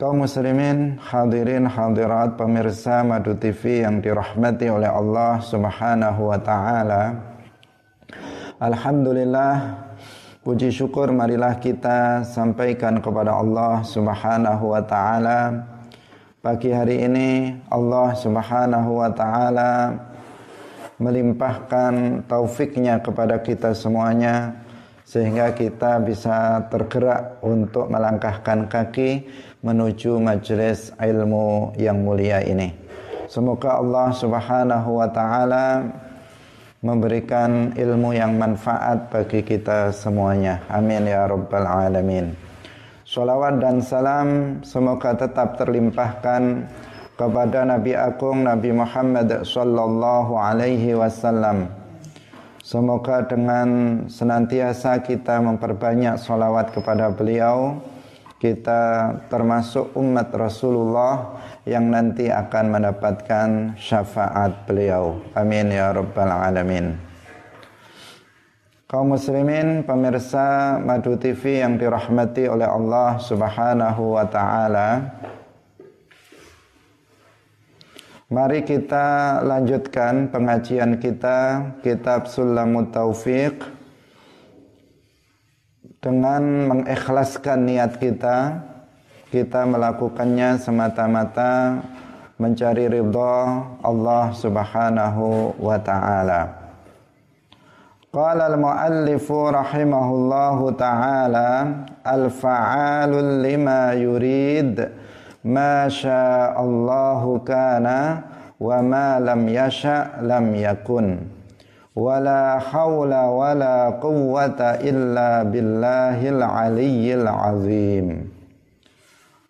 Kaum muslimin, hadirin, hadirat, pemirsa Madu TV yang dirahmati oleh Allah Subhanahu wa taala. Alhamdulillah puji syukur marilah kita sampaikan kepada Allah Subhanahu wa taala. Pagi hari ini Allah Subhanahu wa taala melimpahkan taufiknya kepada kita semuanya sehingga kita bisa tergerak untuk melangkahkan kaki menuju majelis ilmu yang mulia ini. Semoga Allah Subhanahu wa taala memberikan ilmu yang manfaat bagi kita semuanya. Amin ya rabbal alamin. Salawat dan salam semoga tetap terlimpahkan kepada Nabi Agung Nabi Muhammad sallallahu alaihi wasallam Semoga dengan senantiasa kita memperbanyak solawat kepada beliau Kita termasuk umat Rasulullah yang nanti akan mendapatkan syafaat beliau. Amin ya Rabbal Alamin. Kaum muslimin, pemirsa Madu TV yang dirahmati oleh Allah subhanahu wa ta'ala. Mari kita lanjutkan pengajian kita kitab Sulamut Taufiq dengan mengikhlaskan niat kita kita melakukannya semata-mata mencari ridha Allah Subhanahu wa taala. Qala al-muallif rahimahullahu taala al-fa'alul lima yurid ma Allahu kana wa ma lam yasha lam yakun wala haula wala quwwata illa billahil aliyyil azim.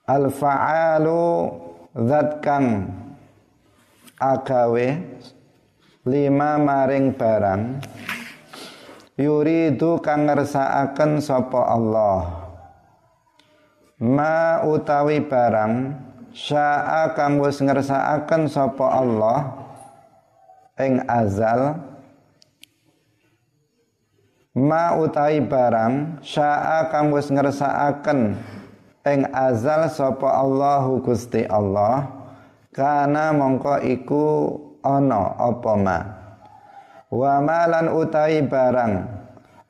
Al fa'alu zat kang agawe lima maring barang yuridu kang ngersakaken sapa Allah. Ma utawi barang syaa kang wis ngersakaken sapa Allah ing azal ma utawi barang syaa kang wis ngersakaken ing azal sapa Allahu Gusti Allah kana mongko iku ana apa ma? Wa malan utawi barang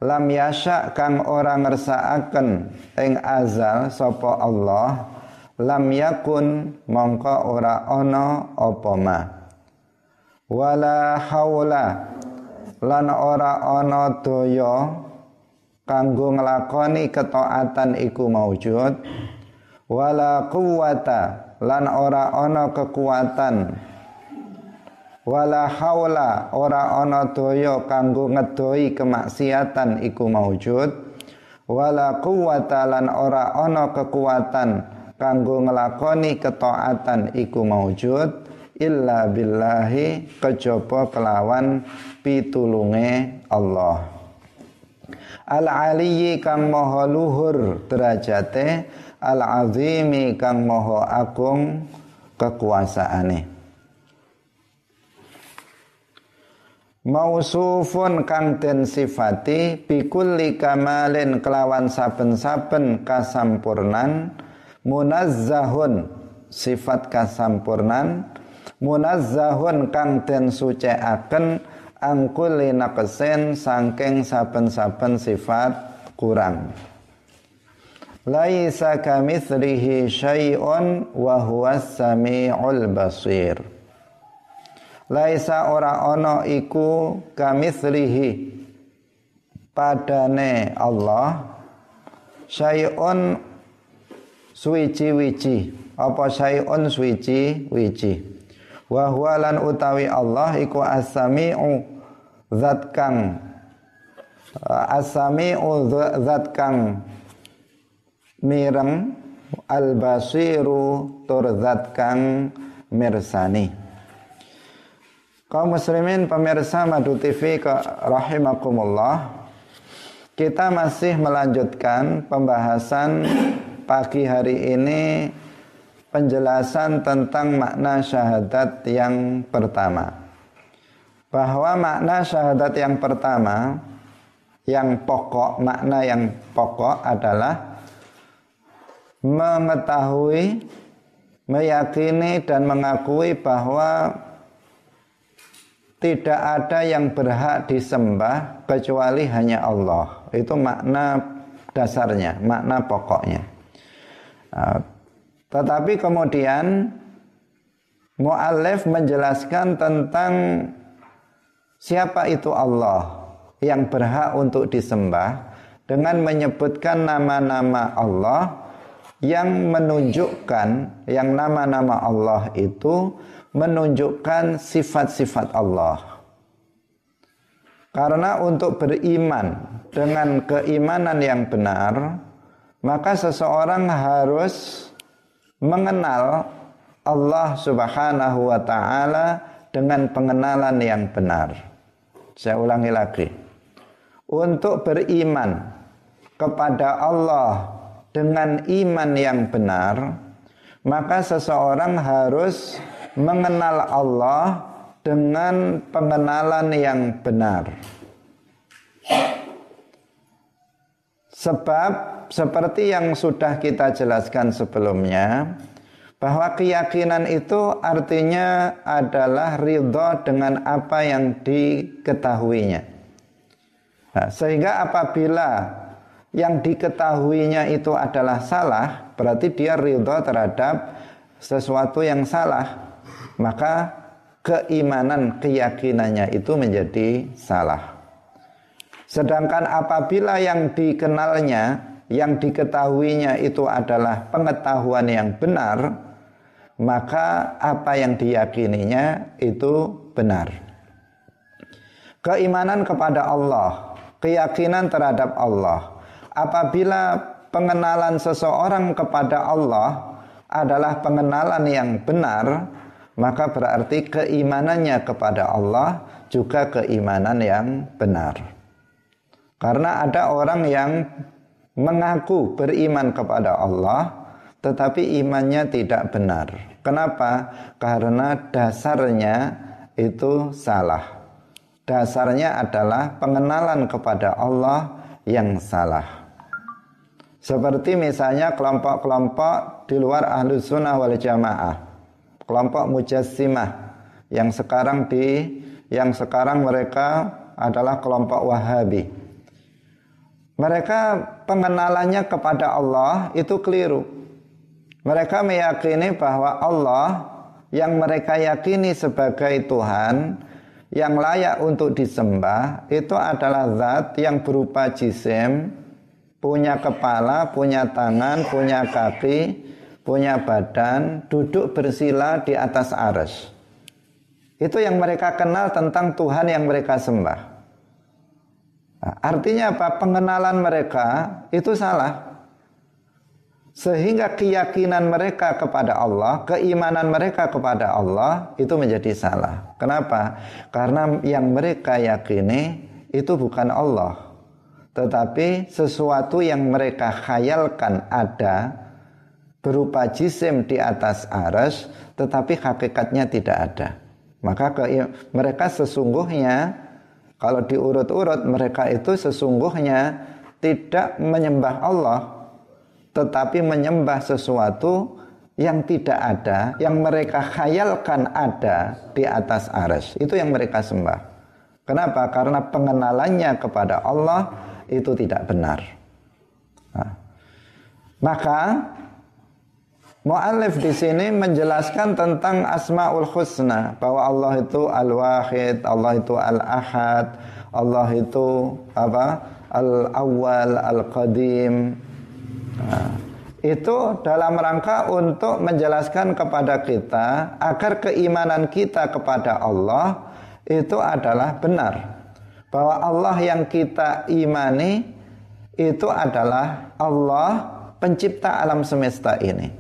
lam yasha kang ora ngersakaken ing azal sapa Allah lam yakun mongko ora ana apa ma? Wala haula lan ora ana daya kanggo nglakoni ketaatan iku maujud wala quwata lan ora ana kekuatan wala haula ora ana daya kanggo ngedoi kemaksiatan iku maujud wala quwata lan ora ana kekuatan kanggo nglakoni ketaatan iku maujud illa billahi kejaba kelawan pitulunge Allah. Al aliyyi kang maha luhur derajate al azimi kang maha agung kekuasaane. Mausufun kang den sifati bikulli kamalin kelawan saben-saben kasampurnan munazzahun sifat kasampurnan munazzahun kang den sucikaken angkuli naqsen sangking saben-saben sifat kurang. Laisa kamitslihi syai'un wa huwas samiul basir. Laisa ora ana iku kamitslihi padane Allah syai'un suwici-wici apa syai'un suwici-wici wa huwa lan utawi Allah iku as-sami'u zat kang as-sami'u zat kang mireng al-basiru tur zat kang mirsani. Kaum muslimin pemirsa Madu TV ke rahimakumullah Kita masih melanjutkan pembahasan pagi hari ini Penjelasan tentang makna syahadat yang pertama Bahwa makna syahadat yang pertama Yang pokok, makna yang pokok adalah mengetahui, meyakini dan mengakui bahwa tidak ada yang berhak disembah kecuali hanya Allah. Itu makna dasarnya, makna pokoknya. Tetapi kemudian Mu'alif menjelaskan tentang siapa itu Allah yang berhak untuk disembah dengan menyebutkan nama-nama Allah yang menunjukkan yang nama-nama Allah itu menunjukkan sifat-sifat Allah. Karena untuk beriman dengan keimanan yang benar, maka seseorang harus mengenal Allah Subhanahu wa taala dengan pengenalan yang benar. Saya ulangi lagi. Untuk beriman kepada Allah dengan iman yang benar, maka seseorang harus mengenal Allah dengan pengenalan yang benar. Sebab seperti yang sudah kita jelaskan sebelumnya, bahwa keyakinan itu artinya adalah ridho dengan apa yang diketahuinya. Nah, sehingga apabila yang diketahuinya itu adalah salah, berarti dia ridho terhadap sesuatu yang salah maka keimanan keyakinannya itu menjadi salah. Sedangkan apabila yang dikenalnya, yang diketahuinya itu adalah pengetahuan yang benar, maka apa yang diyakininya itu benar. Keimanan kepada Allah, keyakinan terhadap Allah. Apabila pengenalan seseorang kepada Allah adalah pengenalan yang benar, maka berarti keimanannya kepada Allah juga keimanan yang benar. Karena ada orang yang mengaku beriman kepada Allah tetapi imannya tidak benar. Kenapa? Karena dasarnya itu salah. Dasarnya adalah pengenalan kepada Allah yang salah. Seperti misalnya kelompok-kelompok di luar ahlu sunnah wal jamaah kelompok mujassimah yang sekarang di yang sekarang mereka adalah kelompok Wahabi. Mereka pengenalannya kepada Allah itu keliru. Mereka meyakini bahwa Allah yang mereka yakini sebagai Tuhan yang layak untuk disembah itu adalah zat yang berupa jisim, punya kepala, punya tangan, punya kaki, punya badan, duduk bersila di atas aras. Itu yang mereka kenal tentang Tuhan yang mereka sembah. Nah, artinya apa? Pengenalan mereka itu salah. Sehingga keyakinan mereka kepada Allah, keimanan mereka kepada Allah itu menjadi salah. Kenapa? Karena yang mereka yakini itu bukan Allah. Tetapi sesuatu yang mereka khayalkan ada berupa jisim di atas aras tetapi hakikatnya tidak ada. Maka mereka sesungguhnya kalau diurut-urut mereka itu sesungguhnya tidak menyembah Allah tetapi menyembah sesuatu yang tidak ada, yang mereka khayalkan ada di atas aras. Itu yang mereka sembah. Kenapa? Karena pengenalannya kepada Allah itu tidak benar. Nah, maka Mu'alif di sini menjelaskan tentang Asmaul Husna bahwa Allah itu Al-Wahid, Allah itu Al-Ahad, Allah itu apa? Al-Awwal, Al-Qadim. Nah, itu dalam rangka untuk menjelaskan kepada kita agar keimanan kita kepada Allah itu adalah benar. Bahwa Allah yang kita imani itu adalah Allah pencipta alam semesta ini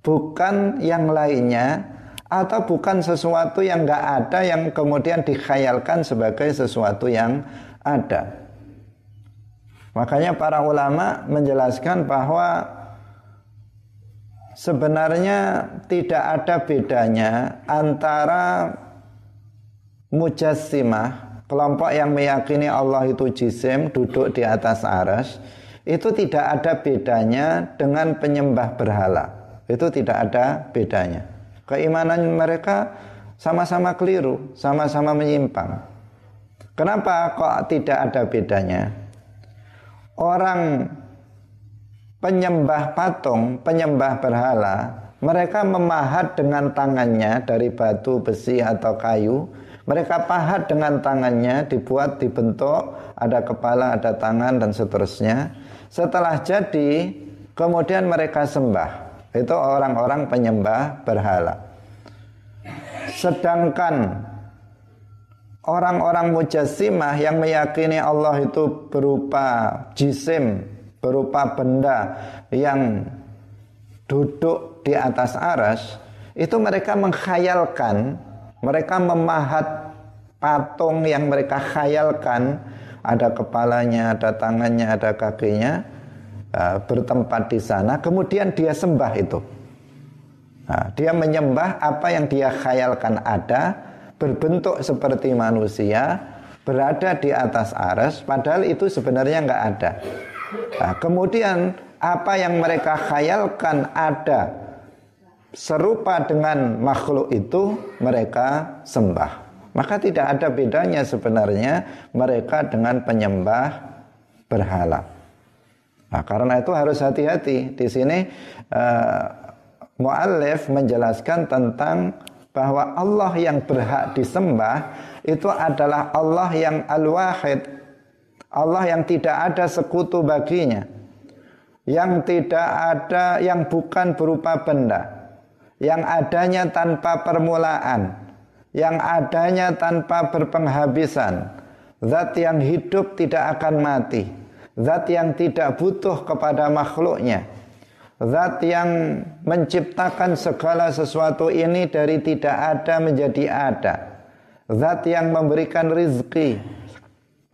bukan yang lainnya atau bukan sesuatu yang nggak ada yang kemudian dikhayalkan sebagai sesuatu yang ada. Makanya para ulama menjelaskan bahwa sebenarnya tidak ada bedanya antara mujassimah kelompok yang meyakini Allah itu jisim duduk di atas aras itu tidak ada bedanya dengan penyembah berhala. Itu tidak ada bedanya. Keimanan mereka sama-sama keliru, sama-sama menyimpang. Kenapa kok tidak ada bedanya? Orang penyembah patung, penyembah berhala, mereka memahat dengan tangannya dari batu, besi atau kayu. Mereka pahat dengan tangannya, dibuat, dibentuk, ada kepala, ada tangan dan seterusnya. Setelah jadi, kemudian mereka sembah. Itu orang-orang penyembah berhala. Sedangkan orang-orang mujassimah yang meyakini Allah itu berupa jisim, berupa benda yang duduk di atas aras, itu mereka mengkhayalkan, mereka memahat patung yang mereka khayalkan, ada kepalanya, ada tangannya, ada kakinya, bertempat di sana, kemudian dia sembah itu. Nah, dia menyembah apa yang dia khayalkan ada, berbentuk seperti manusia, berada di atas aras, padahal itu sebenarnya nggak ada. Nah, kemudian apa yang mereka khayalkan ada serupa dengan makhluk itu mereka sembah. Maka tidak ada bedanya sebenarnya mereka dengan penyembah berhala. Nah, karena itu harus hati-hati. Di sini uh, Mu'allif menjelaskan tentang bahwa Allah yang berhak disembah itu adalah Allah yang al-wahid. Allah yang tidak ada sekutu baginya. Yang tidak ada, yang bukan berupa benda. Yang adanya tanpa permulaan. Yang adanya tanpa berpenghabisan. Zat yang hidup tidak akan mati Zat yang tidak butuh kepada makhluknya. Zat yang menciptakan segala sesuatu ini dari tidak ada menjadi ada. Zat yang memberikan rizki.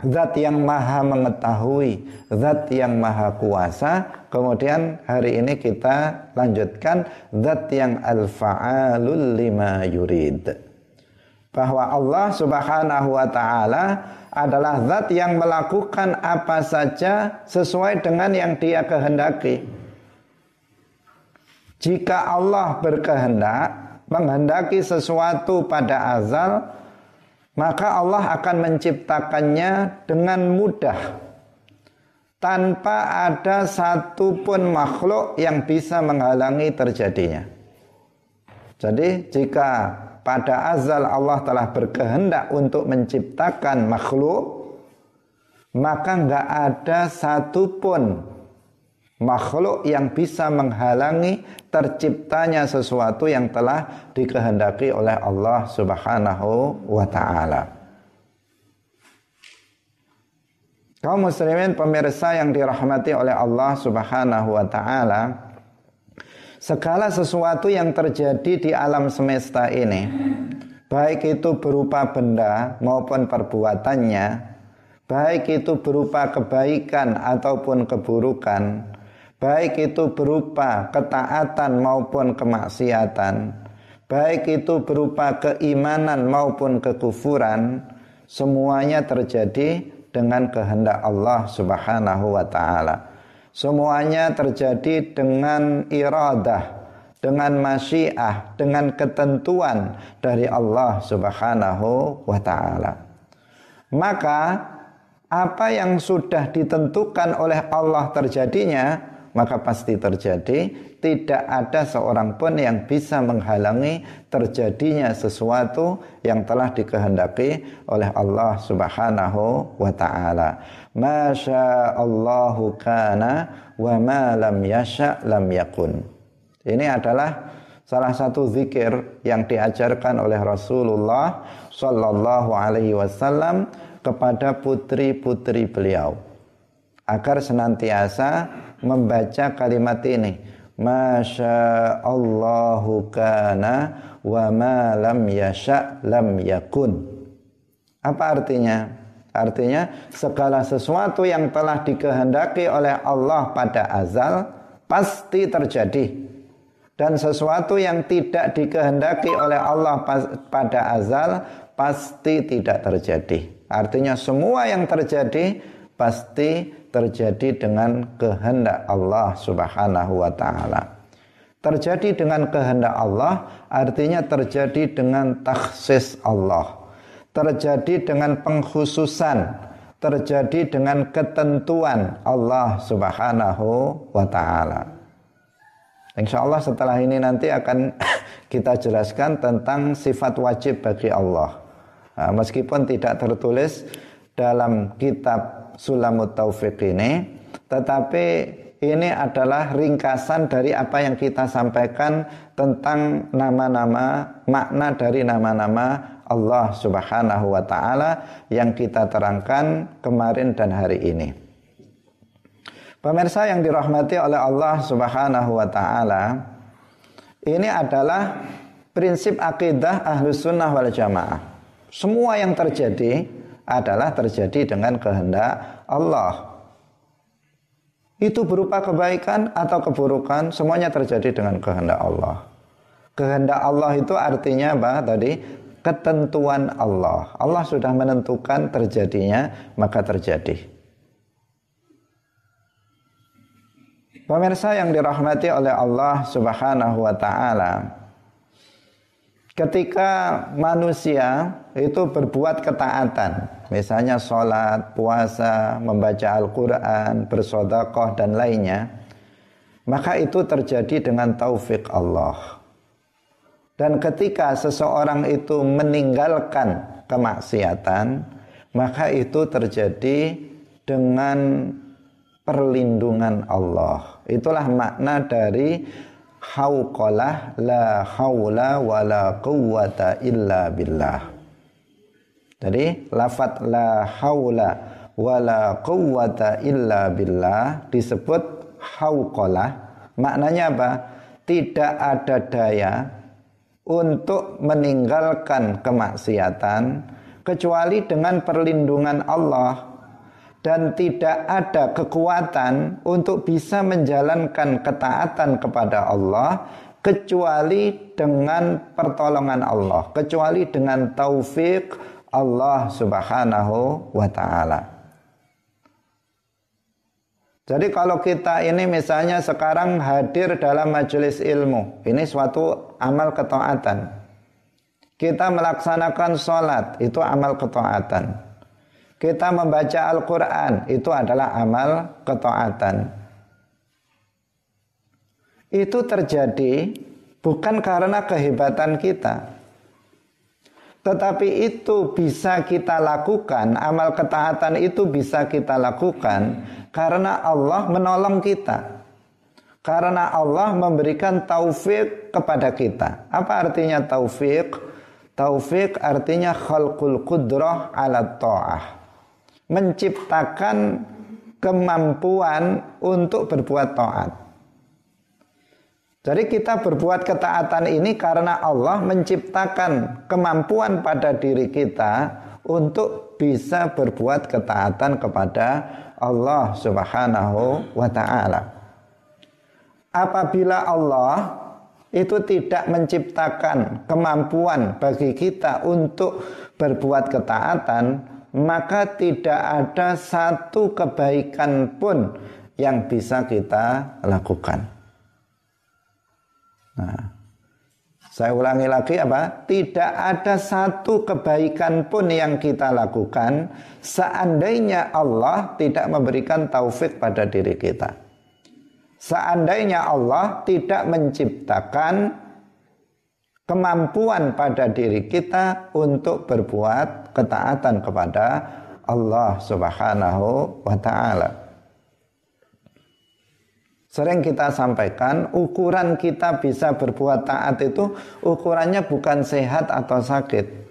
Zat yang maha mengetahui. Zat yang maha kuasa. Kemudian hari ini kita lanjutkan. Zat yang al-fa'alul lima yurid Bahwa Allah subhanahu wa ta'ala adalah zat yang melakukan apa saja sesuai dengan yang dia kehendaki. Jika Allah berkehendak menghendaki sesuatu pada azal, maka Allah akan menciptakannya dengan mudah tanpa ada satupun makhluk yang bisa menghalangi terjadinya. Jadi jika pada azal Allah telah berkehendak untuk menciptakan makhluk maka nggak ada satupun makhluk yang bisa menghalangi terciptanya sesuatu yang telah dikehendaki oleh Allah Subhanahu wa taala. Kaum muslimin pemirsa yang dirahmati oleh Allah Subhanahu wa taala, segala sesuatu yang terjadi di alam semesta ini, baik itu berupa benda maupun perbuatannya, baik itu berupa kebaikan ataupun keburukan, baik itu berupa ketaatan maupun kemaksiatan, baik itu berupa keimanan maupun kekufuran, semuanya terjadi dengan kehendak Allah Subhanahu wa taala. Semuanya terjadi dengan iradah, dengan masyiah, dengan ketentuan dari Allah Subhanahu wa taala. Maka apa yang sudah ditentukan oleh Allah terjadinya, maka pasti terjadi. Tidak ada seorang pun yang bisa menghalangi terjadinya sesuatu yang telah dikehendaki oleh Allah Subhanahu wa taala. Masya Allahu kana wa ma lam yasha lam yakun. Ini adalah salah satu zikir yang diajarkan oleh Rasulullah Sallallahu Alaihi Wasallam kepada putri-putri beliau agar senantiasa membaca kalimat ini. Masya Allahu kana wa ma lam yasha lam yakun. Apa artinya? Artinya segala sesuatu yang telah dikehendaki oleh Allah pada azal pasti terjadi. Dan sesuatu yang tidak dikehendaki oleh Allah pada azal pasti tidak terjadi. Artinya semua yang terjadi pasti terjadi dengan kehendak Allah Subhanahu wa taala. Terjadi dengan kehendak Allah artinya terjadi dengan taksis Allah. Terjadi dengan pengkhususan, terjadi dengan ketentuan Allah Subhanahu wa taala. Insya Allah setelah ini nanti akan kita jelaskan tentang sifat wajib bagi Allah. Nah, meskipun tidak tertulis dalam kitab Sulamut Taufik ini, tetapi ini adalah ringkasan dari apa yang kita sampaikan tentang nama-nama, makna dari nama-nama Allah Subhanahu wa taala yang kita terangkan kemarin dan hari ini. Pemirsa yang dirahmati oleh Allah Subhanahu wa taala, ini adalah prinsip akidah Ahlus Sunnah wal Jamaah. Semua yang terjadi adalah terjadi dengan kehendak Allah itu berupa kebaikan atau keburukan semuanya terjadi dengan kehendak Allah. Kehendak Allah itu artinya apa tadi? Ketentuan Allah. Allah sudah menentukan terjadinya, maka terjadi. Pemirsa yang dirahmati oleh Allah Subhanahu wa taala, ketika manusia itu berbuat ketaatan, misalnya sholat, puasa, membaca Al-Quran, bersodakoh dan lainnya, maka itu terjadi dengan taufik Allah. Dan ketika seseorang itu meninggalkan kemaksiatan, maka itu terjadi dengan perlindungan Allah. Itulah makna dari hauqalah la haula wala quwwata illa billah. Jadi lafat la haula wala quwwata illa billah disebut hauqalah maknanya apa? Tidak ada daya untuk meninggalkan kemaksiatan kecuali dengan perlindungan Allah dan tidak ada kekuatan untuk bisa menjalankan ketaatan kepada Allah kecuali dengan pertolongan Allah, kecuali dengan taufik Allah Subhanahu wa taala. Jadi kalau kita ini misalnya sekarang hadir dalam majelis ilmu, ini suatu amal ketaatan. Kita melaksanakan sholat, itu amal ketaatan kita membaca Al-Quran itu adalah amal ketaatan. Itu terjadi bukan karena kehebatan kita. Tetapi itu bisa kita lakukan, amal ketaatan itu bisa kita lakukan karena Allah menolong kita. Karena Allah memberikan taufik kepada kita. Apa artinya taufik? Taufik artinya khalqul qudrah ala ta'ah menciptakan kemampuan untuk berbuat taat. Jadi kita berbuat ketaatan ini karena Allah menciptakan kemampuan pada diri kita untuk bisa berbuat ketaatan kepada Allah Subhanahu wa taala. Apabila Allah itu tidak menciptakan kemampuan bagi kita untuk berbuat ketaatan, maka tidak ada satu kebaikan pun yang bisa kita lakukan. Nah, saya ulangi lagi apa? Tidak ada satu kebaikan pun yang kita lakukan seandainya Allah tidak memberikan taufik pada diri kita. Seandainya Allah tidak menciptakan kemampuan pada diri kita untuk berbuat ketaatan kepada Allah Subhanahu wa taala. Sering kita sampaikan ukuran kita bisa berbuat taat itu ukurannya bukan sehat atau sakit.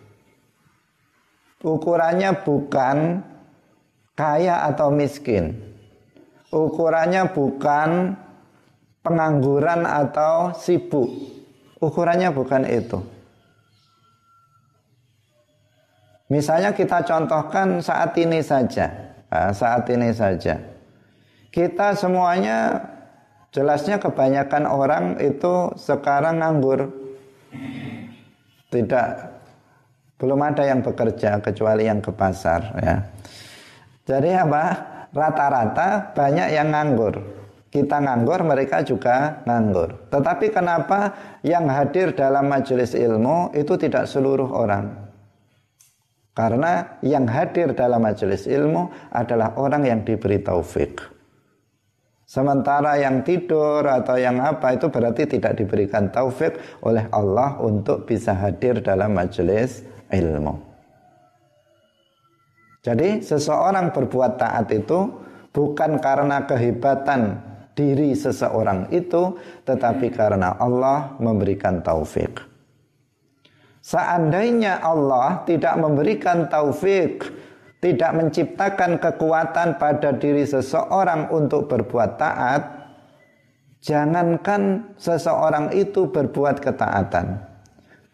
Ukurannya bukan kaya atau miskin. Ukurannya bukan pengangguran atau sibuk Ukurannya bukan itu. Misalnya kita contohkan saat ini saja, nah, saat ini saja. Kita semuanya jelasnya kebanyakan orang itu sekarang nganggur. Tidak belum ada yang bekerja kecuali yang ke pasar ya. Jadi apa? rata-rata banyak yang nganggur. Kita nganggur, mereka juga nganggur. Tetapi kenapa yang hadir dalam majelis ilmu itu tidak seluruh orang? Karena yang hadir dalam majelis ilmu adalah orang yang diberi taufik. Sementara yang tidur atau yang apa itu berarti tidak diberikan taufik oleh Allah untuk bisa hadir dalam majelis ilmu. Jadi seseorang berbuat taat itu bukan karena kehebatan diri seseorang itu tetapi karena Allah memberikan taufik. Seandainya Allah tidak memberikan taufik, tidak menciptakan kekuatan pada diri seseorang untuk berbuat taat, jangankan seseorang itu berbuat ketaatan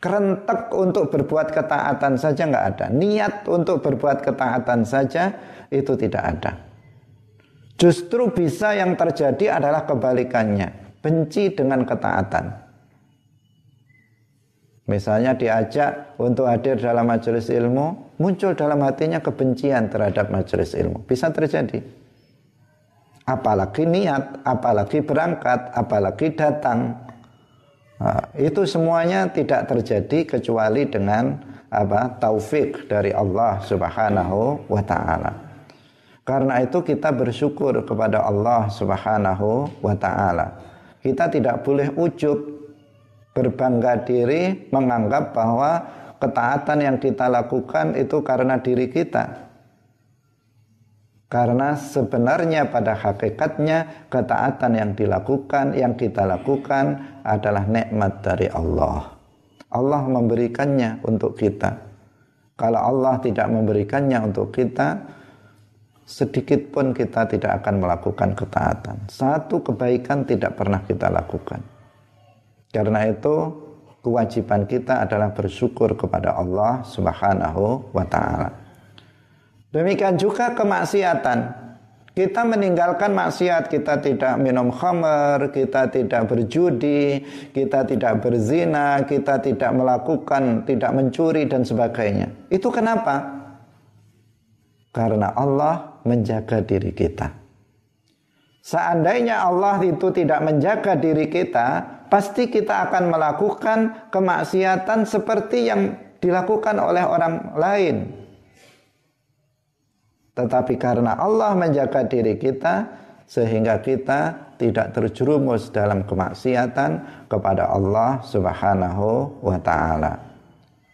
kerentek untuk berbuat ketaatan saja nggak ada. Niat untuk berbuat ketaatan saja itu tidak ada. Justru bisa yang terjadi adalah kebalikannya. Benci dengan ketaatan. Misalnya diajak untuk hadir dalam majelis ilmu, muncul dalam hatinya kebencian terhadap majelis ilmu. Bisa terjadi. Apalagi niat, apalagi berangkat, apalagi datang. Nah, itu semuanya tidak terjadi kecuali dengan apa taufik dari Allah Subhanahu wa taala. Karena itu kita bersyukur kepada Allah Subhanahu wa taala. Kita tidak boleh ujub berbangga diri menganggap bahwa ketaatan yang kita lakukan itu karena diri kita. Karena sebenarnya pada hakikatnya ketaatan yang dilakukan, yang kita lakukan adalah nikmat dari Allah. Allah memberikannya untuk kita. Kalau Allah tidak memberikannya untuk kita, sedikit pun kita tidak akan melakukan ketaatan. Satu kebaikan tidak pernah kita lakukan. Karena itu kewajiban kita adalah bersyukur kepada Allah Subhanahu wa taala. Demikian juga kemaksiatan. Kita meninggalkan maksiat, kita tidak minum khamar, kita tidak berjudi, kita tidak berzina, kita tidak melakukan, tidak mencuri dan sebagainya. Itu kenapa? Karena Allah menjaga diri kita. Seandainya Allah itu tidak menjaga diri kita, pasti kita akan melakukan kemaksiatan seperti yang dilakukan oleh orang lain. Tetapi karena Allah menjaga diri kita sehingga kita tidak terjerumus dalam kemaksiatan kepada Allah Subhanahu wa taala.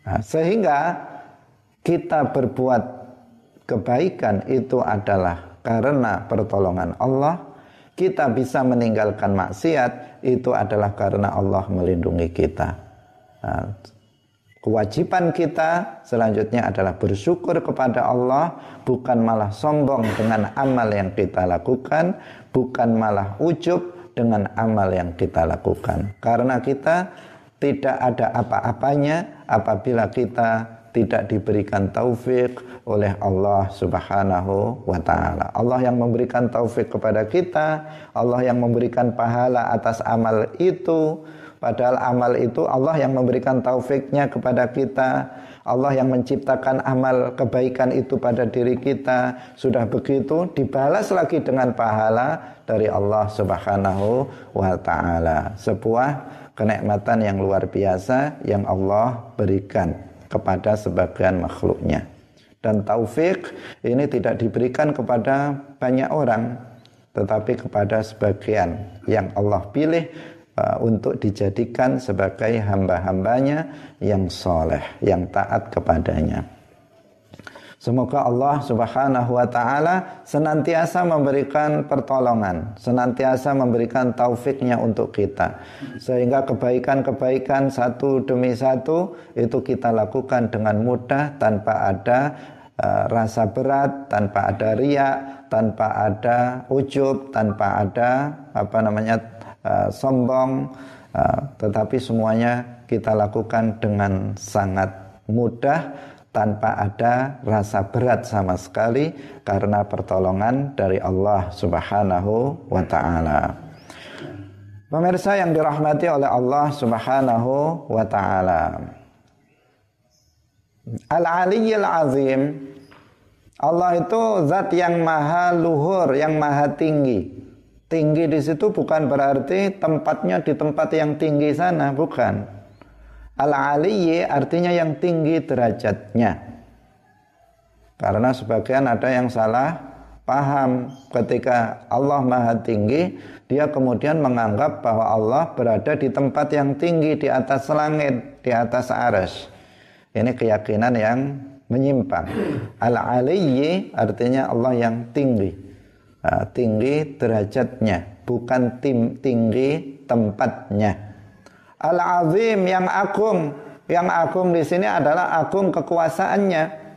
Nah, sehingga kita berbuat kebaikan itu adalah karena pertolongan Allah. Kita bisa meninggalkan maksiat itu adalah karena Allah melindungi kita. Nah, Kewajiban kita selanjutnya adalah bersyukur kepada Allah, bukan malah sombong dengan amal yang kita lakukan, bukan malah ujub dengan amal yang kita lakukan. Karena kita tidak ada apa-apanya apabila kita tidak diberikan taufik oleh Allah Subhanahu wa taala. Allah yang memberikan taufik kepada kita, Allah yang memberikan pahala atas amal itu Padahal amal itu Allah yang memberikan taufiknya kepada kita. Allah yang menciptakan amal kebaikan itu pada diri kita. Sudah begitu dibalas lagi dengan pahala dari Allah Subhanahu wa taala. Sebuah kenikmatan yang luar biasa yang Allah berikan kepada sebagian makhluknya. Dan taufik ini tidak diberikan kepada banyak orang, tetapi kepada sebagian yang Allah pilih Uh, untuk dijadikan sebagai hamba-hambanya yang soleh, yang taat kepadanya. Semoga Allah Subhanahu wa taala senantiasa memberikan pertolongan, senantiasa memberikan taufiknya untuk kita. Sehingga kebaikan-kebaikan satu demi satu itu kita lakukan dengan mudah tanpa ada uh, rasa berat, tanpa ada riak, tanpa ada ujub, tanpa ada apa namanya uh, sombong, uh, tetapi semuanya kita lakukan dengan sangat mudah tanpa ada rasa berat sama sekali karena pertolongan dari Allah Subhanahu wa taala. Pemirsa yang dirahmati oleh Allah Subhanahu wa taala. Al-Aliyyil Azim Allah itu zat yang maha luhur, yang maha tinggi. Tinggi di situ bukan berarti tempatnya di tempat yang tinggi sana, bukan. Al-aliyyi artinya yang tinggi derajatnya. Karena sebagian ada yang salah paham ketika Allah maha tinggi, dia kemudian menganggap bahwa Allah berada di tempat yang tinggi di atas langit, di atas aras. Ini keyakinan yang menyimpang. Al-aliyyi artinya Allah yang tinggi tinggi derajatnya, bukan tim tinggi tempatnya. Al-azim yang agung, yang agung di sini adalah agung kekuasaannya.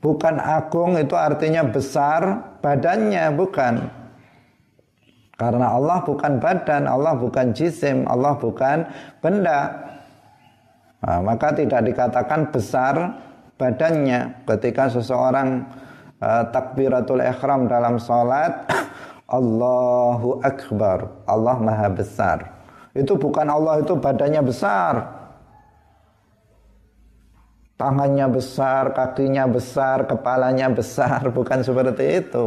Bukan agung itu artinya besar badannya, bukan. Karena Allah bukan badan, Allah bukan jisim, Allah bukan benda. Nah, maka tidak dikatakan besar badannya ketika seseorang uh, takbiratul ihram dalam salat Allahu akbar Allah maha besar itu bukan Allah itu badannya besar. Tangannya besar kakinya besar kepalanya besar. Bukan seperti itu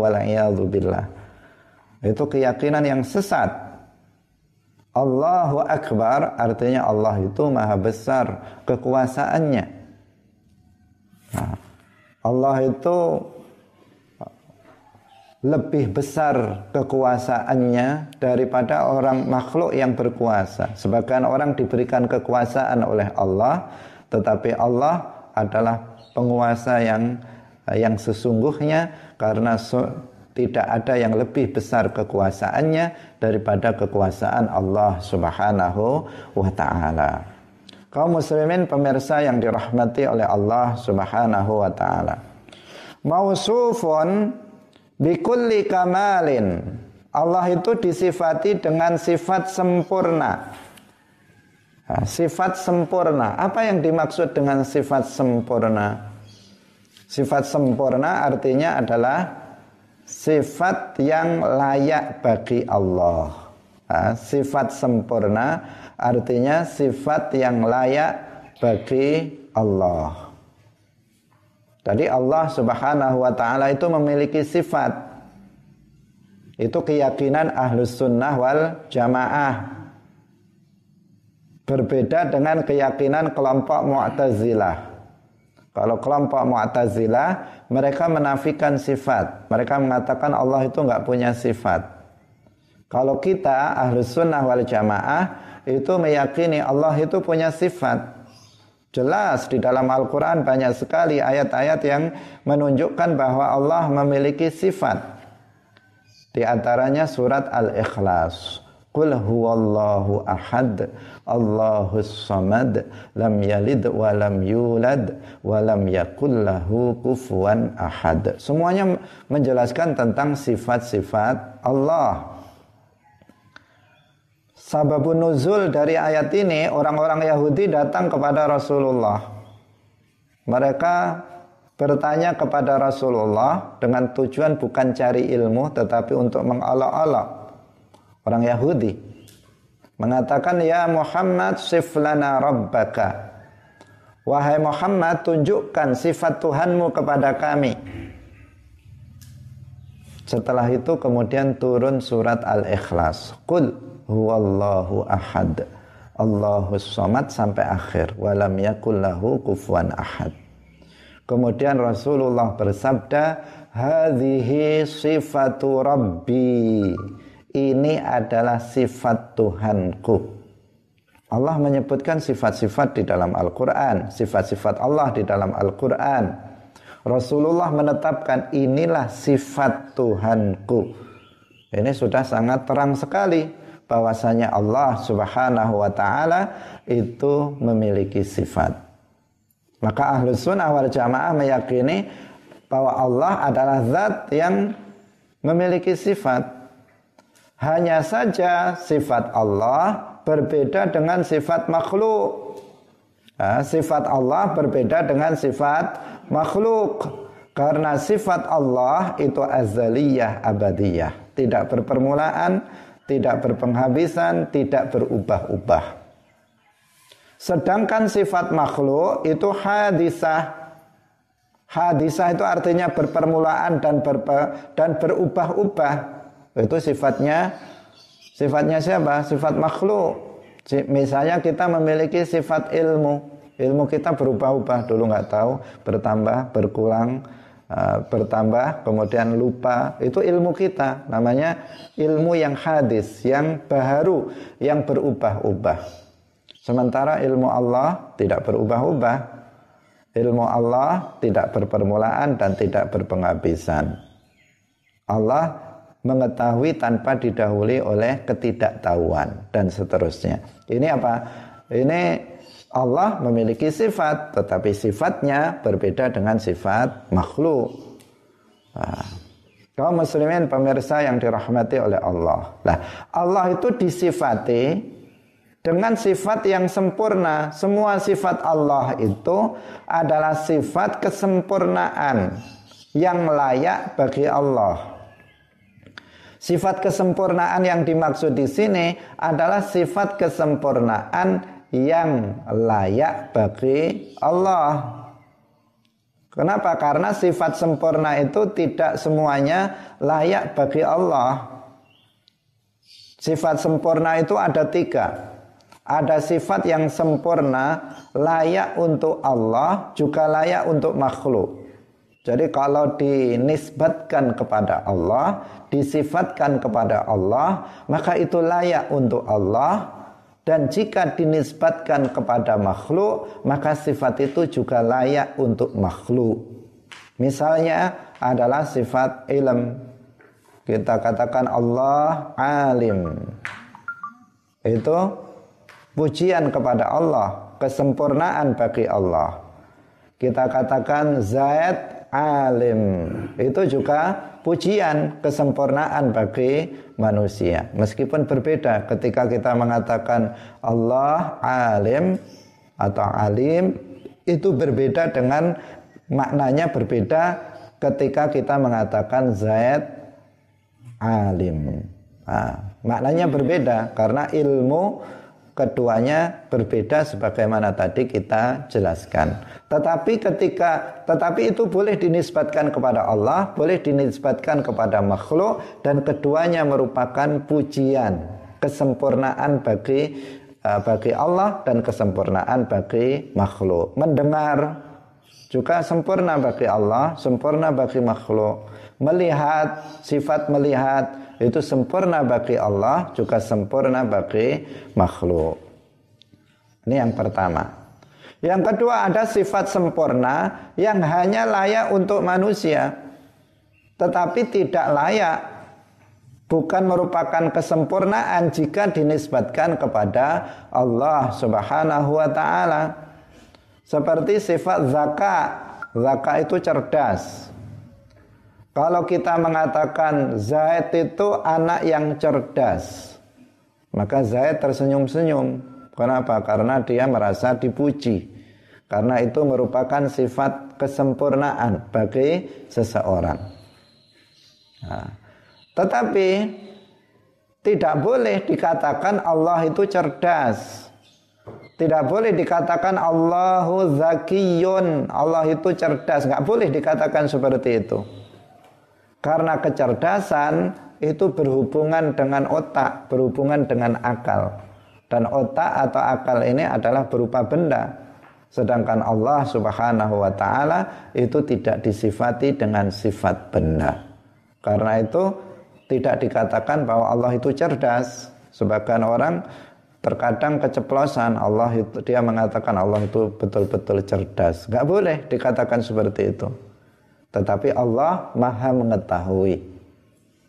itu keyakinan yang sesat. Allahu akbar artinya Allah itu maha besar kekuasaannya. Nah, Allah itu lebih besar kekuasaannya daripada orang makhluk yang berkuasa. Sebagian orang diberikan kekuasaan oleh Allah, tetapi Allah adalah penguasa yang yang sesungguhnya karena so, tidak ada yang lebih besar kekuasaannya daripada kekuasaan Allah Subhanahu wa taala. Kaum muslimin pemirsa yang dirahmati oleh Allah Subhanahu wa taala. Mausufun Bikulli kamalin. Allah itu disifati dengan sifat sempurna. Sifat sempurna. Apa yang dimaksud dengan sifat sempurna? Sifat sempurna artinya adalah sifat yang layak bagi Allah. Sifat sempurna artinya sifat yang layak bagi Allah. Tadi Allah Subhanahu wa taala itu memiliki sifat. Itu keyakinan Ahlus Sunnah wal Jamaah. Berbeda dengan keyakinan kelompok Mu'tazilah. Kalau kelompok Mu'tazilah, mereka menafikan sifat. Mereka mengatakan Allah itu nggak punya sifat. Kalau kita Ahlus Sunnah wal Jamaah itu meyakini Allah itu punya sifat. Jelas di dalam Al-Quran banyak sekali ayat-ayat yang menunjukkan bahwa Allah memiliki sifat. Di antaranya surat Al-Ikhlas. Qul huwallahu ahad, Allahus samad, lam yalid wa lam yulad, wa lam yakul lahu kufuwan ahad. Semuanya menjelaskan tentang sifat-sifat Allah. Sababun nuzul dari ayat ini orang-orang Yahudi datang kepada Rasulullah. Mereka bertanya kepada Rasulullah dengan tujuan bukan cari ilmu tetapi untuk mengolok-olok orang Yahudi. Mengatakan ya Muhammad siflana rabbaka. Wahai Muhammad tunjukkan sifat Tuhanmu kepada kami. Setelah itu kemudian turun surat Al-Ikhlas. Qul huwallahu ahad. Allahu samad sampai akhir. Walam yakul lahu kufuwan ahad. Kemudian Rasulullah bersabda hadhihi sifatu rabbi. Ini adalah sifat Tuhanku. Allah menyebutkan sifat-sifat di dalam Al-Quran Sifat-sifat Allah di dalam Al-Quran. Rasulullah menetapkan inilah sifat Tuhanku. Ini sudah sangat terang sekali bahwasanya Allah Subhanahu wa taala itu memiliki sifat. Maka ahlu sunnah wal jamaah meyakini bahwa Allah adalah zat yang memiliki sifat. Hanya saja sifat Allah berbeda dengan sifat makhluk. Sifat Allah berbeda dengan sifat makhluk. Karena sifat Allah itu azaliyah abadiyah. Tidak berpermulaan, tidak berpenghabisan, tidak berubah-ubah. Sedangkan sifat makhluk itu hadisah. Hadisah itu artinya berpermulaan dan berpa, dan berubah-ubah. Itu sifatnya sifatnya siapa? Sifat makhluk. Misalnya kita memiliki sifat ilmu. Ilmu kita berubah-ubah. Dulu nggak tahu, bertambah, berkurang, uh, bertambah, kemudian lupa. Itu ilmu kita. Namanya ilmu yang hadis, yang baru, yang berubah-ubah. Sementara ilmu Allah tidak berubah-ubah ilmu Allah tidak berpermulaan dan tidak berpenghabisan. Allah mengetahui tanpa didahului oleh ketidaktahuan dan seterusnya. Ini apa? Ini Allah memiliki sifat, tetapi sifatnya berbeda dengan sifat makhluk. Nah, kaum muslimin pemirsa yang dirahmati oleh Allah. Nah, Allah itu disifati dengan sifat yang sempurna. Semua sifat Allah itu adalah sifat kesempurnaan yang layak bagi Allah. Sifat kesempurnaan yang dimaksud di sini adalah sifat kesempurnaan yang layak bagi Allah. Kenapa? Karena sifat sempurna itu tidak semuanya layak bagi Allah. Sifat sempurna itu ada tiga ada sifat yang sempurna layak untuk Allah juga layak untuk makhluk. Jadi kalau dinisbatkan kepada Allah, disifatkan kepada Allah, maka itu layak untuk Allah dan jika dinisbatkan kepada makhluk, maka sifat itu juga layak untuk makhluk. Misalnya adalah sifat ilm. Kita katakan Allah alim. Itu pujian kepada Allah, kesempurnaan bagi Allah. Kita katakan Zaid alim. Itu juga pujian kesempurnaan bagi manusia. Meskipun berbeda ketika kita mengatakan Allah alim atau alim itu berbeda dengan maknanya berbeda ketika kita mengatakan Zaid alim. Nah, maknanya berbeda karena ilmu keduanya berbeda sebagaimana tadi kita jelaskan. Tetapi ketika tetapi itu boleh dinisbatkan kepada Allah, boleh dinisbatkan kepada makhluk dan keduanya merupakan pujian, kesempurnaan bagi uh, bagi Allah dan kesempurnaan bagi makhluk. Mendengar juga sempurna bagi Allah, sempurna bagi makhluk. Melihat, sifat melihat itu sempurna bagi Allah juga sempurna bagi makhluk. Ini yang pertama. Yang kedua ada sifat sempurna yang hanya layak untuk manusia tetapi tidak layak bukan merupakan kesempurnaan jika dinisbatkan kepada Allah Subhanahu wa taala. Seperti sifat zakat. Zakat itu cerdas. Kalau kita mengatakan Zaid itu anak yang cerdas, maka Zaid tersenyum-senyum. Kenapa? Karena dia merasa dipuji. Karena itu merupakan sifat kesempurnaan bagi seseorang. Nah, tetapi tidak boleh dikatakan Allah itu cerdas. Tidak boleh dikatakan Allahu zakiyun. Allah itu cerdas. Nggak boleh dikatakan seperti itu. Karena kecerdasan itu berhubungan dengan otak, berhubungan dengan akal. Dan otak atau akal ini adalah berupa benda. Sedangkan Allah Subhanahu wa taala itu tidak disifati dengan sifat benda. Karena itu tidak dikatakan bahwa Allah itu cerdas. Sebagian orang terkadang keceplosan Allah itu dia mengatakan Allah itu betul-betul cerdas. Gak boleh dikatakan seperti itu. Tetapi Allah maha mengetahui.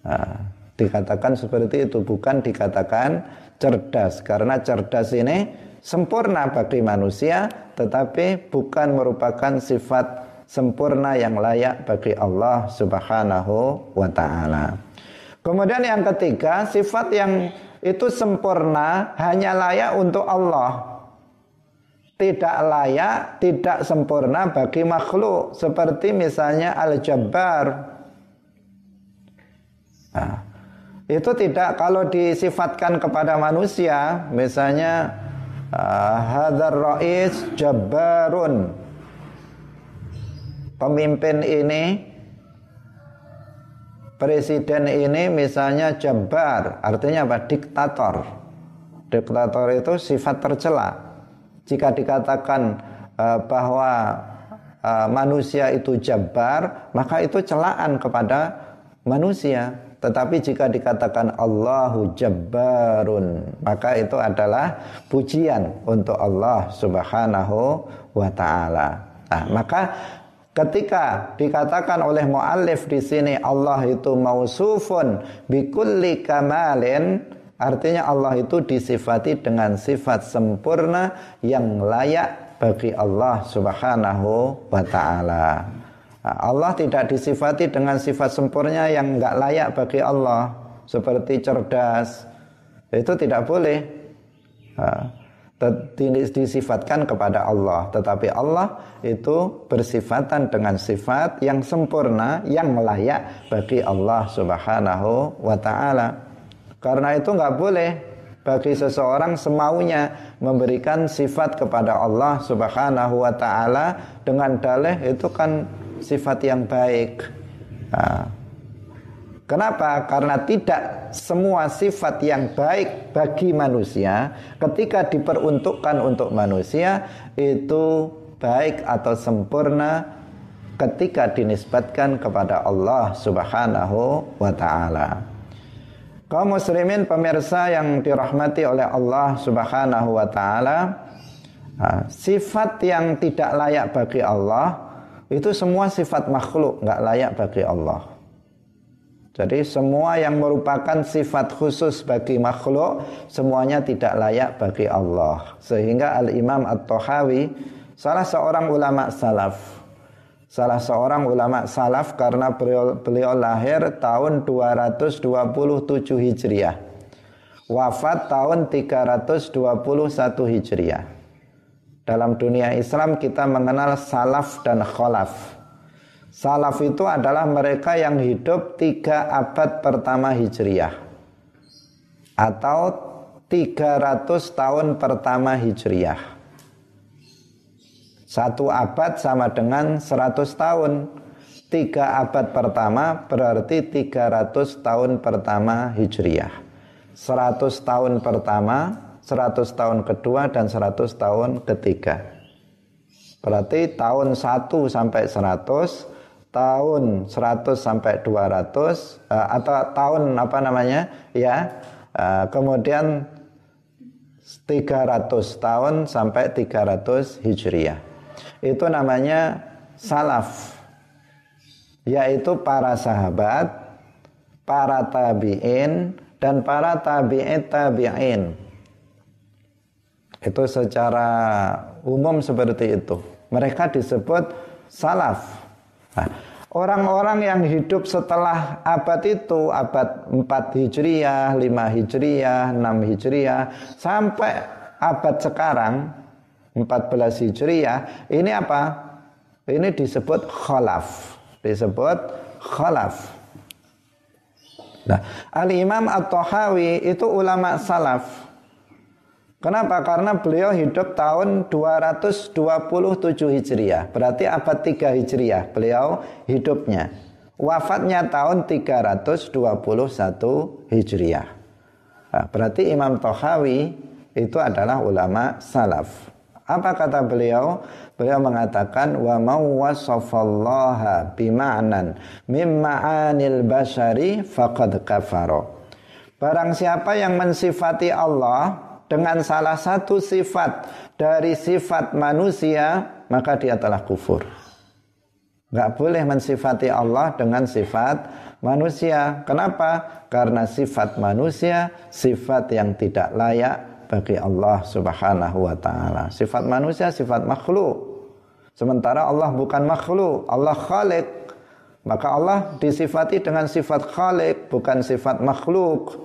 Nah, dikatakan seperti itu bukan dikatakan cerdas karena cerdas ini sempurna bagi manusia tetapi bukan merupakan sifat sempurna yang layak bagi Allah Subhanahu wa taala. Kemudian yang ketiga, sifat yang itu sempurna hanya layak untuk Allah tidak layak, tidak sempurna bagi makhluk seperti misalnya al-jabbar. Nah, itu tidak kalau disifatkan kepada manusia, misalnya uh, hadar rais jabbarun. pemimpin ini presiden ini misalnya jabar, artinya apa? Diktator. Diktator itu sifat tercela. Jika dikatakan uh, bahwa uh, manusia itu jabar, maka itu celaan kepada manusia. Tetapi jika dikatakan Allahu Jabbarun, maka itu adalah pujian untuk Allah Subhanahu wa taala. Nah, maka Ketika dikatakan oleh muallif di sini Allah itu mausufun bikulli kamalin artinya Allah itu disifati dengan sifat sempurna yang layak bagi Allah Subhanahu wa taala. Nah, Allah tidak disifati dengan sifat sempurna yang enggak layak bagi Allah seperti cerdas. Itu tidak boleh. Nah, disifatkan kepada Allah tetapi Allah itu bersifatan dengan sifat yang sempurna yang layak bagi Allah Subhanahu wa taala karena itu nggak boleh bagi seseorang semaunya memberikan sifat kepada Allah Subhanahu wa taala dengan dalih itu kan sifat yang baik nah, Kenapa? Karena tidak semua sifat yang baik bagi manusia ketika diperuntukkan untuk manusia itu baik atau sempurna ketika dinisbatkan kepada Allah Subhanahu wa taala. Kaum muslimin pemirsa yang dirahmati oleh Allah Subhanahu wa taala, sifat yang tidak layak bagi Allah itu semua sifat makhluk, nggak layak bagi Allah. Jadi semua yang merupakan sifat khusus bagi makhluk semuanya tidak layak bagi Allah. Sehingga Al-Imam At-Tahawi salah seorang ulama salaf salah seorang ulama salaf karena beliau, lahir tahun 227 Hijriah. Wafat tahun 321 Hijriah. Dalam dunia Islam kita mengenal salaf dan kholaf. Salaf itu adalah mereka yang hidup tiga abad pertama Hijriyah atau 300 tahun pertama Hijriyah. Satu abad sama dengan 100 tahun. Tiga abad pertama berarti 300 tahun pertama Hijriyah. 100 tahun pertama, 100 tahun kedua, dan 100 tahun ketiga. Berarti tahun 1 sampai 100 tahun 100 sampai 200 uh, eh, atau tahun apa namanya ya uh, kemudian 300 tahun sampai 300 Hijriah itu namanya salaf. Yaitu para sahabat para tabi'in dan para tabi'in tabi'in. Itu secara umum seperti itu. Mereka disebut salaf. Nah, orang-orang yang hidup setelah abad itu, abad 4 Hijriah, 5 Hijriah, 6 Hijriah, sampai abad sekarang, 14 Hijriah, ini apa? Ini disebut khalaf. Disebut khalaf. Nah, Al-Imam At-Tahawi itu ulama salaf. Kenapa? Karena beliau hidup tahun 227 Hijriah. Berarti abad 3 Hijriah beliau hidupnya. Wafatnya tahun 321 Hijriah. Nah, berarti Imam Tohawi itu adalah ulama salaf. Apa kata beliau? Beliau mengatakan wa mawwasafallaha bima'nan mimma'anil basyari faqad kafara. Barang siapa yang mensifati Allah dengan salah satu sifat dari sifat manusia, maka dia telah kufur. Gak boleh mensifati Allah dengan sifat manusia. Kenapa? Karena sifat manusia sifat yang tidak layak bagi Allah Subhanahu wa taala. Sifat manusia sifat makhluk. Sementara Allah bukan makhluk, Allah khalik. Maka Allah disifati dengan sifat khalik, bukan sifat makhluk.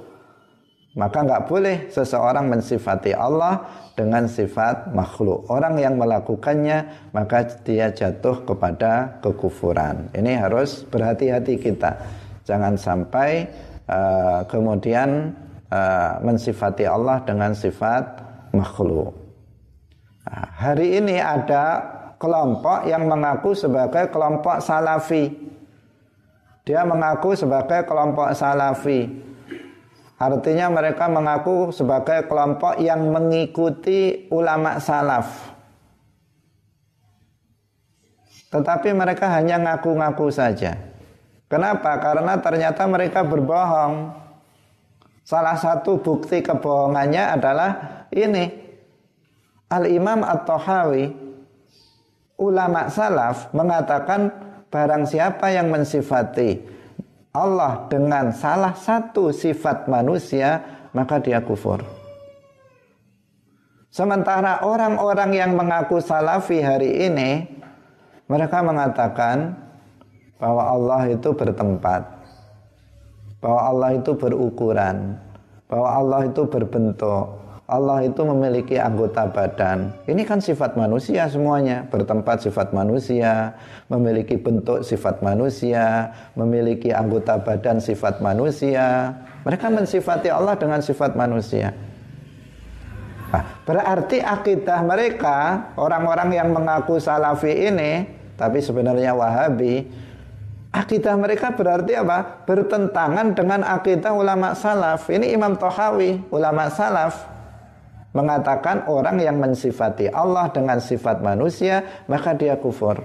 Maka nggak boleh seseorang mensifati Allah dengan sifat makhluk. Orang yang melakukannya maka dia jatuh kepada kekufuran. Ini harus berhati-hati kita. Jangan sampai uh, kemudian uh, mensifati Allah dengan sifat makhluk. Nah, hari ini ada kelompok yang mengaku sebagai kelompok salafi. Dia mengaku sebagai kelompok salafi. Artinya mereka mengaku sebagai kelompok yang mengikuti ulama salaf. Tetapi mereka hanya ngaku-ngaku saja. Kenapa? Karena ternyata mereka berbohong. Salah satu bukti kebohongannya adalah ini. Al-Imam At-Tahawi, ulama salaf mengatakan barang siapa yang mensifati Allah dengan salah satu sifat manusia, maka dia kufur. Sementara orang-orang yang mengaku salafi hari ini, mereka mengatakan bahwa Allah itu bertempat, bahwa Allah itu berukuran, bahwa Allah itu berbentuk, Allah itu memiliki anggota badan. Ini kan sifat manusia semuanya. Bertempat sifat manusia, memiliki bentuk sifat manusia, memiliki anggota badan sifat manusia. Mereka mensifati Allah dengan sifat manusia. Nah, berarti akidah mereka, orang-orang yang mengaku salafi ini, tapi sebenarnya wahabi, akidah mereka berarti apa? Bertentangan dengan akidah ulama salaf. Ini Imam Tohawi, ulama salaf mengatakan orang yang mensifati Allah dengan sifat manusia maka dia kufur.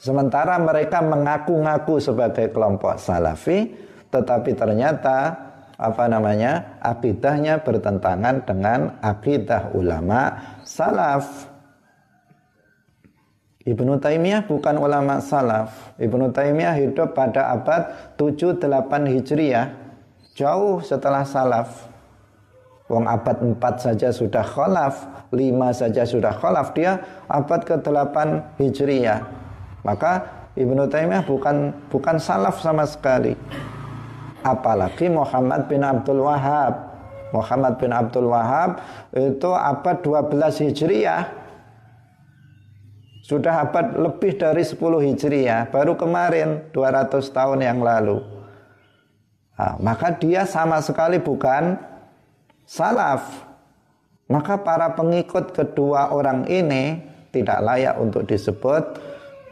Sementara mereka mengaku-ngaku sebagai kelompok salafi tetapi ternyata apa namanya akidahnya bertentangan dengan akidah ulama salaf. Ibnu Taimiyah bukan ulama salaf. Ibnu Taimiyah hidup pada abad 7-8 Hijriah, jauh setelah salaf. Wong abad 4 saja sudah kholaf, 5 saja sudah kholaf, dia abad ke-8 Hijriyah. Maka Ibnu Taimiyah bukan bukan salaf sama sekali. Apalagi Muhammad bin Abdul Wahab. Muhammad bin Abdul Wahab itu abad 12 Hijriyah. Sudah abad lebih dari 10 Hijriyah, baru kemarin 200 tahun yang lalu. Nah, maka dia sama sekali bukan salaf. Maka para pengikut kedua orang ini tidak layak untuk disebut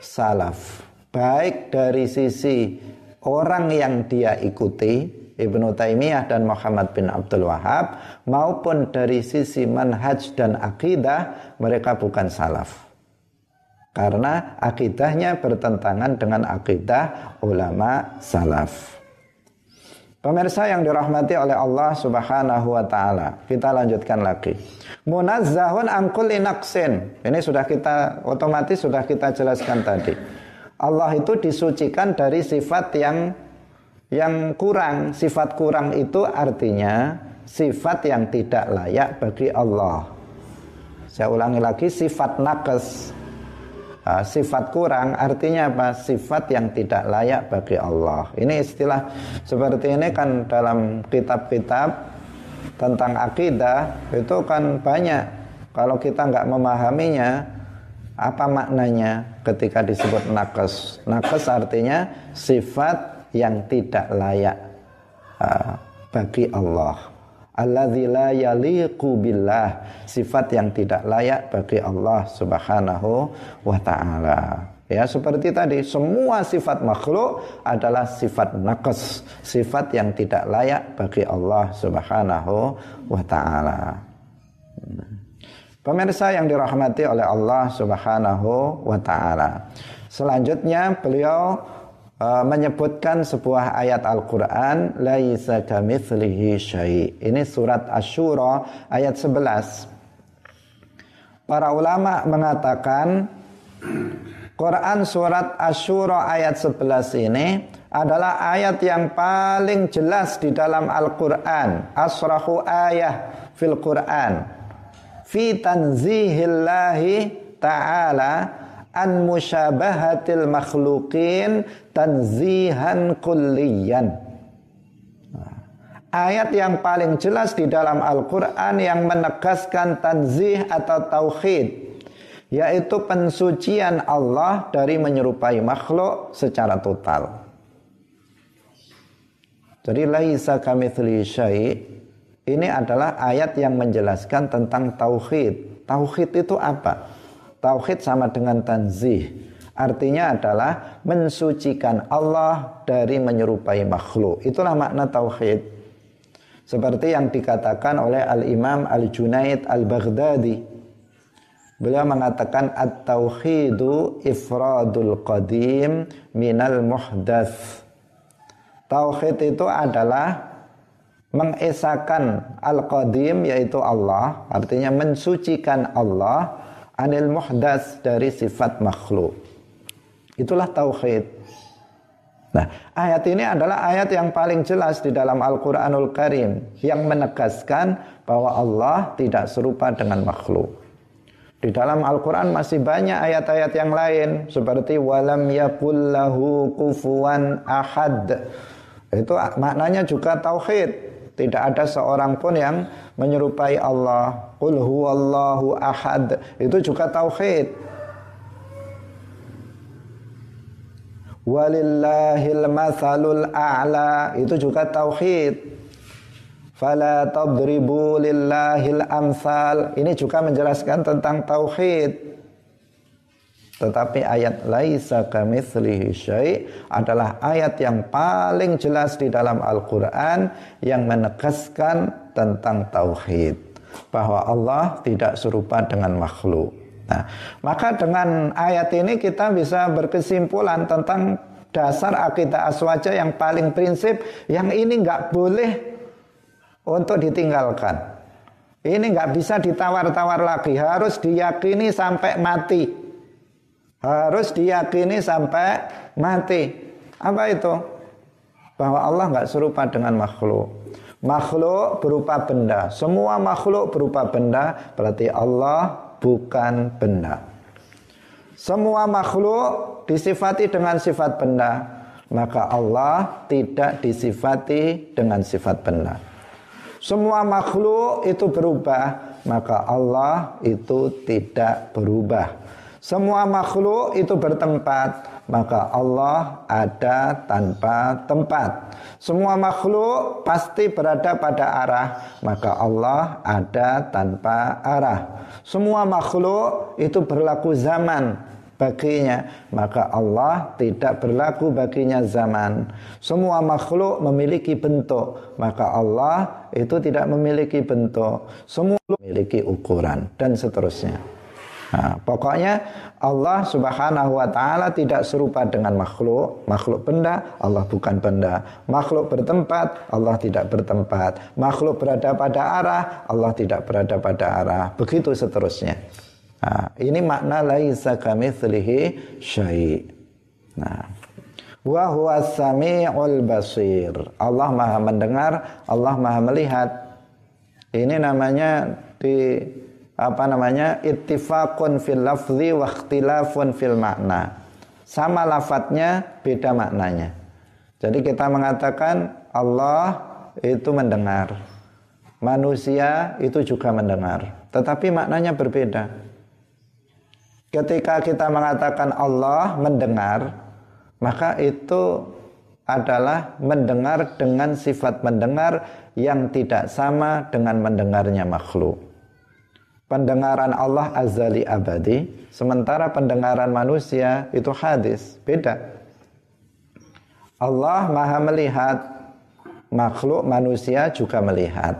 salaf. Baik dari sisi orang yang dia ikuti Ibnu Taimiyah dan Muhammad bin Abdul Wahab maupun dari sisi manhaj dan akidah mereka bukan salaf karena akidahnya bertentangan dengan akidah ulama salaf. Pemirsa yang dirahmati oleh Allah Subhanahu wa taala. Kita lanjutkan lagi. Munazzahun angkul inaksin. Ini sudah kita otomatis sudah kita jelaskan tadi. Allah itu disucikan dari sifat yang yang kurang. Sifat kurang itu artinya sifat yang tidak layak bagi Allah. Saya ulangi lagi sifat nakes uh, sifat kurang artinya apa? Sifat yang tidak layak bagi Allah. Ini istilah seperti ini kan dalam kitab-kitab tentang akidah itu kan banyak. Kalau kita nggak memahaminya, apa maknanya ketika disebut nakes? Nakes artinya sifat yang tidak layak uh, bagi Allah alladzi la sifat yang tidak layak bagi Allah Subhanahu wa taala Ya seperti tadi semua sifat makhluk adalah sifat nakes, sifat yang tidak layak bagi Allah Subhanahu wa taala. Pemirsa yang dirahmati oleh Allah Subhanahu wa taala. Selanjutnya beliau uh, menyebutkan sebuah ayat Al-Qur'an laisa kamitslihi syai. Ini surat Asy-Syura ayat 11. Para ulama mengatakan Quran surat Asy-Syura ayat 11 ini adalah ayat yang paling jelas di dalam Al-Qur'an. Asrahu ayah fil Qur'an. Fi tanzihillahi ta'ala an musyabahatil makhlukin tanzihan kulliyan. Ayat yang paling jelas di dalam Al-Quran yang menegaskan tanzih atau tauhid yaitu pensucian Allah dari menyerupai makhluk secara total. Jadi laisa kamitsli syai' ini adalah ayat yang menjelaskan tentang tauhid. Tauhid itu apa? Tauhid sama dengan tanzih. Artinya adalah mensucikan Allah dari menyerupai makhluk. Itulah makna tauhid. Seperti yang dikatakan oleh Al-Imam Al-Junaid Al-Baghdadi. Beliau mengatakan at-tauhidu ifradul qadim minal muhdats. Tauhid itu adalah mengesahkan al-qadim yaitu Allah, artinya mensucikan Allah anil muhdas dari sifat makhluk. Itulah tauhid. Nah, ayat ini adalah ayat yang paling jelas di dalam Al-Qur'anul Karim yang menegaskan bahwa Allah tidak serupa dengan makhluk. Di dalam Al-Quran masih banyak ayat-ayat yang lain seperti walam yakullahu kufuwan ahad. Itu maknanya juga tauhid. Tidak ada seorang pun yang menyerupai Allah. Qul huwallahu ahad. Itu juga tauhid. Walillahil mathalul a'la. Itu juga tauhid. Fala tadribu lillahil amsal. Ini juga menjelaskan tentang tauhid. Tetapi ayat laisa kamitslihi syai adalah ayat yang paling jelas di dalam Al-Qur'an yang menegaskan tentang tauhid bahwa Allah tidak serupa dengan makhluk. Nah, maka dengan ayat ini kita bisa berkesimpulan tentang dasar akidah aswaja yang paling prinsip yang ini nggak boleh untuk ditinggalkan. Ini nggak bisa ditawar-tawar lagi, harus diyakini sampai mati. Harus diyakini sampai mati. Apa itu? Bahwa Allah nggak serupa dengan makhluk. Makhluk berupa benda. Semua makhluk berupa benda, berarti Allah bukan benda. Semua makhluk disifati dengan sifat benda, maka Allah tidak disifati dengan sifat benda. Semua makhluk itu berubah, maka Allah itu tidak berubah. Semua makhluk itu bertempat, maka Allah ada tanpa tempat. Semua makhluk pasti berada pada arah, maka Allah ada tanpa arah. Semua makhluk itu berlaku zaman baginya, maka Allah tidak berlaku baginya zaman. Semua makhluk memiliki bentuk, maka Allah itu tidak memiliki bentuk. Semua memiliki ukuran dan seterusnya. Nah, pokoknya Allah Subhanahu wa taala tidak serupa dengan makhluk. Makhluk benda, Allah bukan benda. Makhluk bertempat, Allah tidak bertempat. Makhluk berada pada arah, Allah tidak berada pada arah. Begitu seterusnya. Nah, ini makna laisa kamitslihi syai'. Nah, wa samiul basir. Allah Maha mendengar, Allah Maha melihat. Ini namanya di apa namanya ittifaqun fil lafzi wa ikhtilafun fil makna. Sama lafadznya beda maknanya. Jadi kita mengatakan Allah itu mendengar. Manusia itu juga mendengar, tetapi maknanya berbeda. Ketika kita mengatakan Allah mendengar, maka itu adalah mendengar dengan sifat mendengar yang tidak sama dengan mendengarnya makhluk pendengaran Allah azali abadi, sementara pendengaran manusia itu hadis, beda. Allah maha melihat, makhluk manusia juga melihat.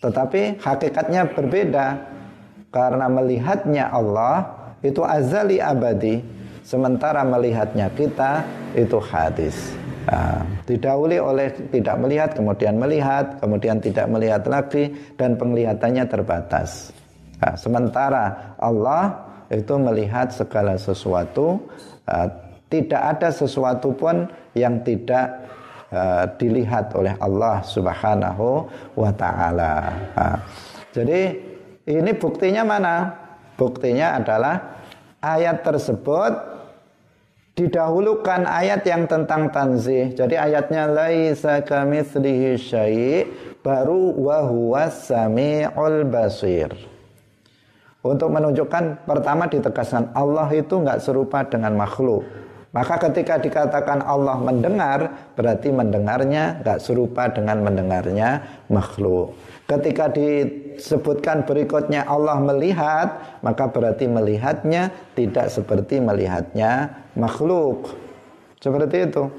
Tetapi hakikatnya berbeda, karena melihatnya Allah itu azali abadi, sementara melihatnya kita itu hadis. Nah, didahului oleh tidak melihat, kemudian melihat, kemudian tidak melihat lagi, dan penglihatannya terbatas. Nah, sementara Allah itu melihat segala sesuatu, uh, tidak ada sesuatu pun yang tidak uh, dilihat oleh Allah Subhanahu wa taala. Nah, jadi ini buktinya mana? Buktinya adalah ayat tersebut didahulukan ayat yang tentang tanzih. Jadi ayatnya laisa kamitslihi syai' baru wa huwas samiul basir. Untuk menunjukkan pertama ditegaskan Allah itu nggak serupa dengan makhluk. Maka ketika dikatakan Allah mendengar, berarti mendengarnya nggak serupa dengan mendengarnya makhluk. Ketika disebutkan berikutnya Allah melihat, maka berarti melihatnya tidak seperti melihatnya makhluk. Seperti itu.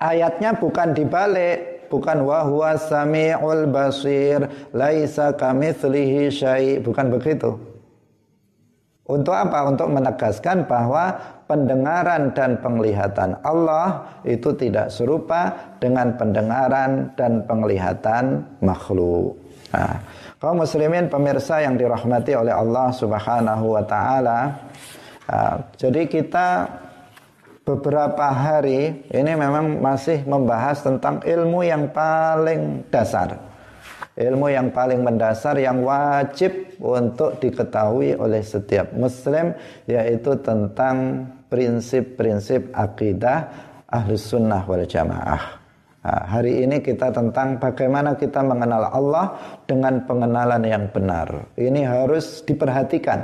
Ayatnya bukan dibalik, bukan wa huwa samiul basir, laisa kamitslihi syai, bukan begitu. Untuk apa? Untuk menegaskan bahwa pendengaran dan penglihatan Allah itu tidak serupa dengan pendengaran dan penglihatan makhluk. Nah, kaum muslimin pemirsa yang dirahmati oleh Allah Subhanahu wa taala. Nah, jadi kita beberapa hari ini memang masih membahas tentang ilmu yang paling dasar ilmu yang paling mendasar yang wajib untuk diketahui oleh setiap muslim yaitu tentang prinsip-prinsip akidah ahlus sunnah wal jamaah. Nah, hari ini kita tentang bagaimana kita mengenal Allah dengan pengenalan yang benar. Ini harus diperhatikan,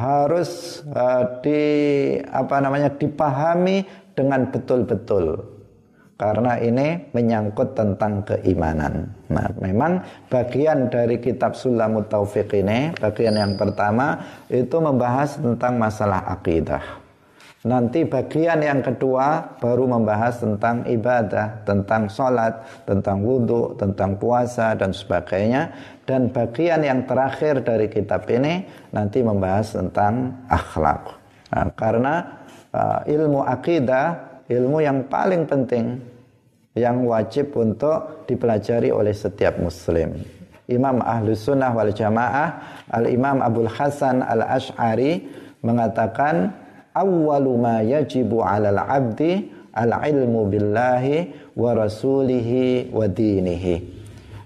harus uh, di apa namanya dipahami dengan betul-betul karena ini menyangkut tentang keimanan. Nah, memang bagian dari kitab Sulamut Taufiq ini, bagian yang pertama itu membahas tentang masalah akidah. Nanti bagian yang kedua baru membahas tentang ibadah, tentang sholat, tentang wudhu, tentang puasa dan sebagainya. Dan bagian yang terakhir dari kitab ini nanti membahas tentang akhlak. Nah, karena uh, ilmu akidah ilmu yang paling penting yang wajib untuk dipelajari oleh setiap muslim. Imam Ahlus Sunnah wal Jamaah Al-Imam Abdul Hasan Al-Ash'ari mengatakan awwalu ma yajibu 'alal 'abdi al-ilmu billahi wa rasulihi wa dinihi.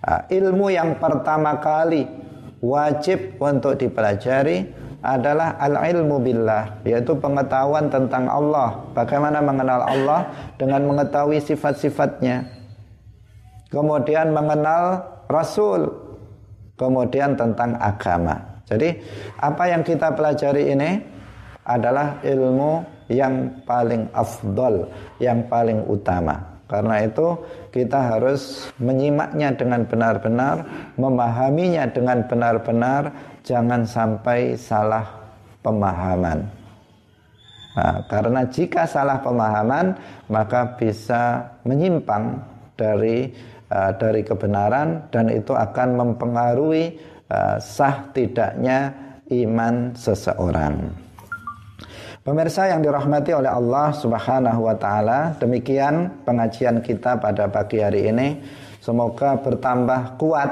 Ah, ilmu yang pertama kali wajib untuk dipelajari adalah al-ilmu billah, yaitu pengetahuan tentang Allah. Bagaimana mengenal Allah dengan mengetahui sifat-sifatnya. Kemudian mengenal Rasul. Kemudian tentang agama. Jadi apa yang kita pelajari ini adalah ilmu yang paling afdol, yang paling utama. Karena itu kita harus menyimaknya dengan benar-benar, memahaminya dengan benar-benar, jangan sampai salah pemahaman. Nah, karena jika salah pemahaman maka bisa menyimpang dari uh, dari kebenaran dan itu akan mempengaruhi uh, sah tidaknya iman seseorang. Pemirsa yang dirahmati oleh Allah Subhanahu wa taala, demikian pengajian kita pada pagi hari ini. Semoga bertambah kuat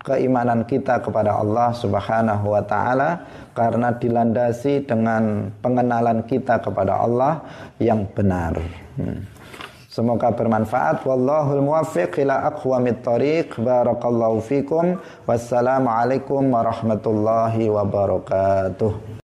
keimanan kita kepada Allah Subhanahu wa taala karena dilandasi dengan pengenalan kita kepada Allah yang benar. Hmm. Semoga bermanfaat. Wallahul muwaffiq ila aqwamit thoriq. Barakallahu fikum. Wassalamualaikum warahmatullahi wabarakatuh.